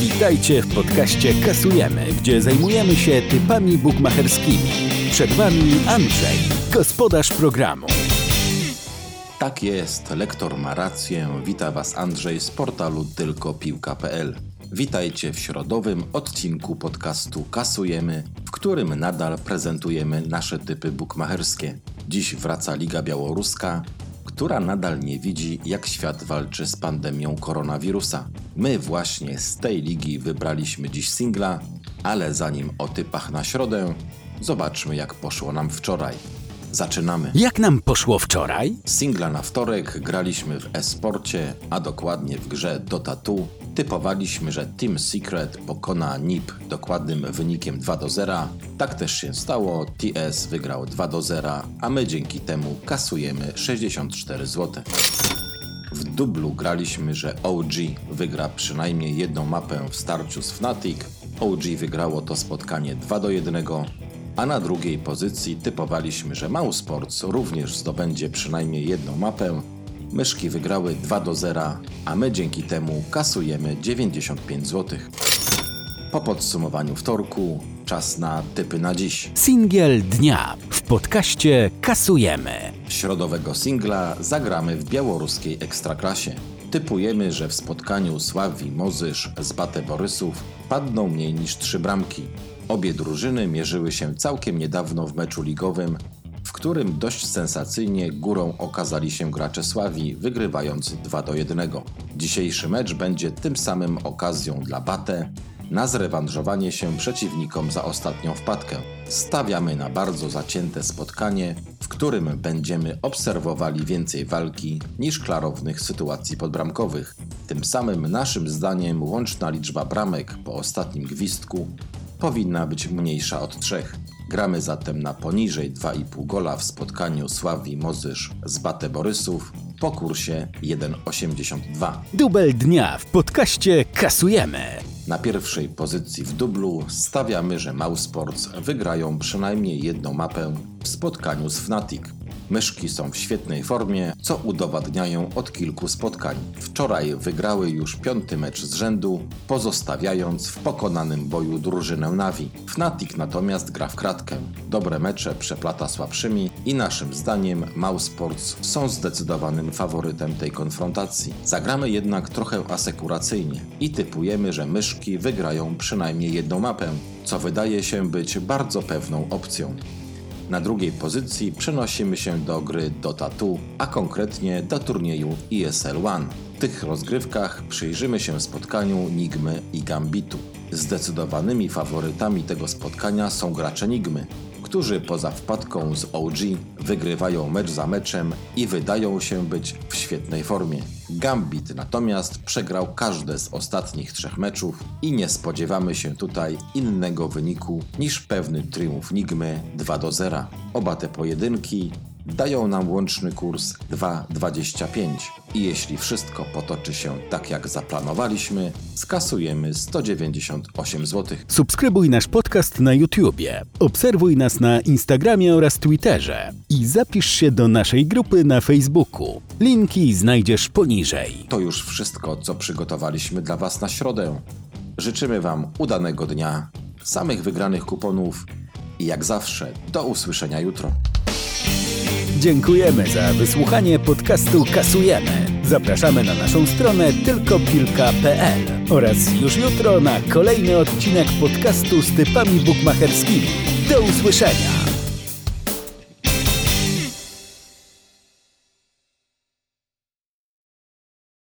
Witajcie w podcaście Kasujemy, gdzie zajmujemy się typami bukmacherskimi. Przed Wami Andrzej, gospodarz programu. Tak jest, lektor ma rację. Wita Was Andrzej z portalu tylkopiłka.pl. Witajcie w środowym odcinku podcastu Kasujemy, w którym nadal prezentujemy nasze typy bukmacherskie. Dziś wraca Liga Białoruska, która nadal nie widzi, jak świat walczy z pandemią koronawirusa. My właśnie z tej ligi wybraliśmy dziś singla, ale zanim o typach na środę, zobaczmy jak poszło nam wczoraj. Zaczynamy. Jak nam poszło wczoraj? Singla na wtorek graliśmy w e-sporcie, a dokładnie w grze Dota 2. Typowaliśmy, że Team Secret pokona NIP dokładnym wynikiem 2 do 0. Tak też się stało. TS wygrał 2 do 0, a my dzięki temu kasujemy 64 zł. W dublu graliśmy, że OG wygra przynajmniej jedną mapę w starciu z Fnatic. OG wygrało to spotkanie 2 do 1, a na drugiej pozycji typowaliśmy, że Mausports również zdobędzie przynajmniej jedną mapę. Myszki wygrały 2 do 0, a my dzięki temu kasujemy 95 zł. Po podsumowaniu wtorku czas na typy na dziś. Singiel dnia w podcaście Kasujemy. Środowego singla zagramy w białoruskiej ekstraklasie. Typujemy, że w spotkaniu Sławi Mozysz z Bate Borysów padną mniej niż trzy bramki. Obie drużyny mierzyły się całkiem niedawno w meczu ligowym, w którym dość sensacyjnie górą okazali się gracze Sławi, wygrywając 2 do 1. Dzisiejszy mecz będzie tym samym okazją dla Bate na zrewanżowanie się przeciwnikom za ostatnią wpadkę. Stawiamy na bardzo zacięte spotkanie, w którym będziemy obserwowali więcej walki niż klarownych sytuacji podbramkowych. Tym samym naszym zdaniem łączna liczba bramek po ostatnim gwizdku powinna być mniejsza od trzech. Gramy zatem na poniżej 2,5 gola w spotkaniu Sławi Mozysz z Bate Borysów po kursie 1,82. Dubel dnia w podcaście Kasujemy. Na pierwszej pozycji w dublu stawiamy, że Mausports wygrają przynajmniej jedną mapę w spotkaniu z Fnatic. Myszki są w świetnej formie, co udowadniają od kilku spotkań. Wczoraj wygrały już piąty mecz z rzędu, pozostawiając w pokonanym boju drużynę Navi. Fnatic natomiast gra w kratkę. Dobre mecze przeplata słabszymi i naszym zdaniem Mausports są zdecydowanym faworytem tej konfrontacji. Zagramy jednak trochę asekuracyjnie i typujemy, że myszki wygrają przynajmniej jedną mapę, co wydaje się być bardzo pewną opcją. Na drugiej pozycji przenosimy się do gry Dota 2, a konkretnie do turnieju ESL One. W tych rozgrywkach przyjrzymy się spotkaniu Nigmy i Gambitu. Zdecydowanymi faworytami tego spotkania są gracze Nigmy, którzy poza wpadką z OG wygrywają mecz za meczem i wydają się być w świetnej formie. Gambit natomiast przegrał każde z ostatnich trzech meczów i nie spodziewamy się tutaj innego wyniku niż pewny triumf Nigmy 2 do 0. Oba te pojedynki dają nam łączny kurs 2,25 i jeśli wszystko potoczy się tak jak zaplanowaliśmy, skasujemy 198 zł. Subskrybuj nasz podcast na YouTubie, obserwuj nas na Instagramie oraz Twitterze i zapisz się do naszej grupy na Facebooku. Linki znajdziesz poniżej. To już wszystko, co przygotowaliśmy dla Was na środę. Życzymy Wam udanego dnia, samych wygranych kuponów i jak zawsze do usłyszenia jutro. Dziękujemy za wysłuchanie podcastu Kasujemy. Zapraszamy na naszą stronę tylkopilka.pl oraz już jutro na kolejny odcinek podcastu z typami bukmacherskimi. Do usłyszenia!